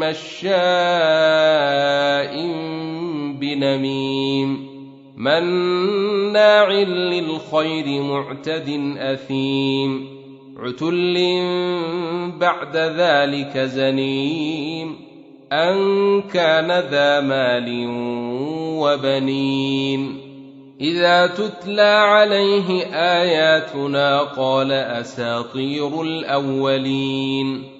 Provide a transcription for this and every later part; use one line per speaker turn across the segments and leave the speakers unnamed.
مشاء بنميم مناع للخير معتد اثيم عتل بعد ذلك زنيم ان كان ذا مال وبنين اذا تتلى عليه اياتنا قال اساطير الاولين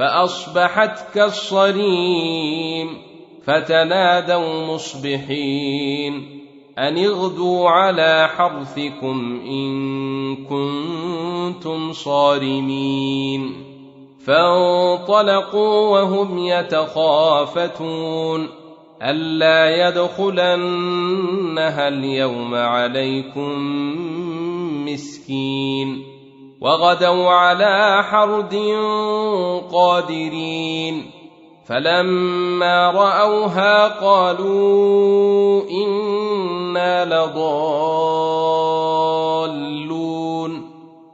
فأصبحت كالصريم فتنادوا مصبحين أن اغدوا على حرثكم إن كنتم صارمين فانطلقوا وهم يتخافتون ألا يدخلنها اليوم عليكم مسكين وغدوا على حرد قادرين. فلما رأوها قالوا إنا لضالون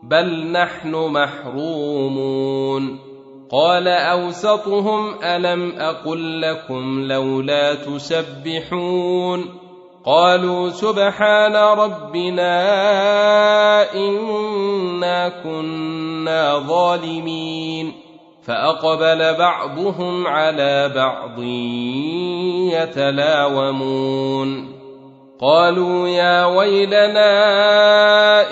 بل نحن محرومون. قال أوسطهم ألم أقل لكم لولا تسبحون. قالوا سبحان ربنا إنا كنا ظالمين. فأقبل بعضهم على بعض يتلاومون. قالوا يا ويلنا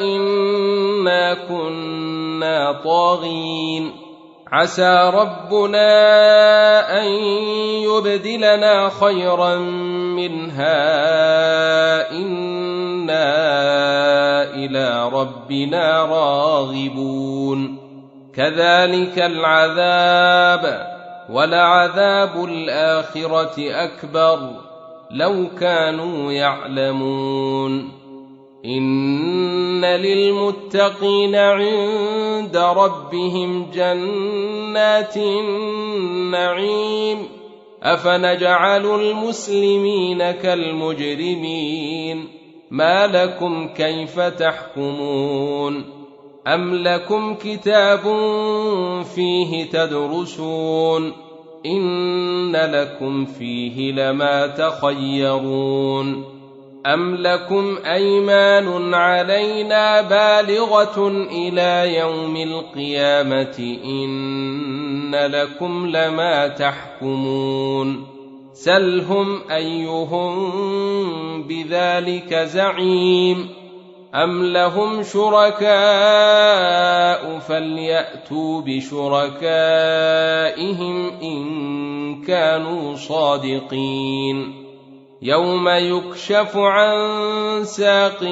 إنا كنا طاغين. عسى ربنا أن يبدلنا خيرا منها إنا إلى ربنا راغبون. كذلك العذاب ولعذاب الآخرة أكبر لو كانوا يعلمون. إن للمتقين عند ربهم جنات النعيم. أفنجعل المسلمين كالمجرمين؟ ما لكم كيف تحكمون؟ أم لكم كتاب فيه تدرسون؟ إن لكم فيه لما تخيرون. أم لكم أيمان علينا بالغة إلى يوم القيامة؟ إن لكم لما تحكمون سلهم أيهم بذلك زعيم أم لهم شركاء فليأتوا بشركائهم إن كانوا صادقين يوم يكشف عن ساق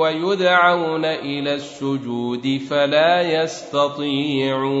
ويدعون إلى السجود فلا يستطيعون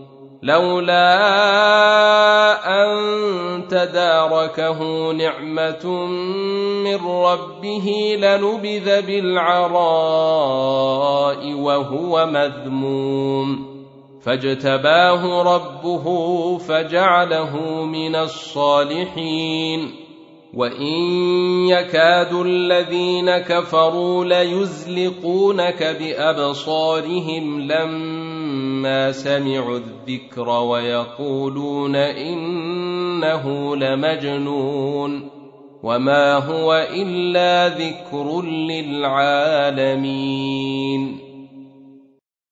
لولا أن تداركه نعمة من ربه لنبذ بالعراء وهو مذموم. فاجتباه ربه فجعله من الصالحين. وإن يكاد الذين كفروا ليزلقونك بأبصارهم لما سمعوا الذكر ويقولون إنه لمجنون وما هو إلا ذكر للعالمين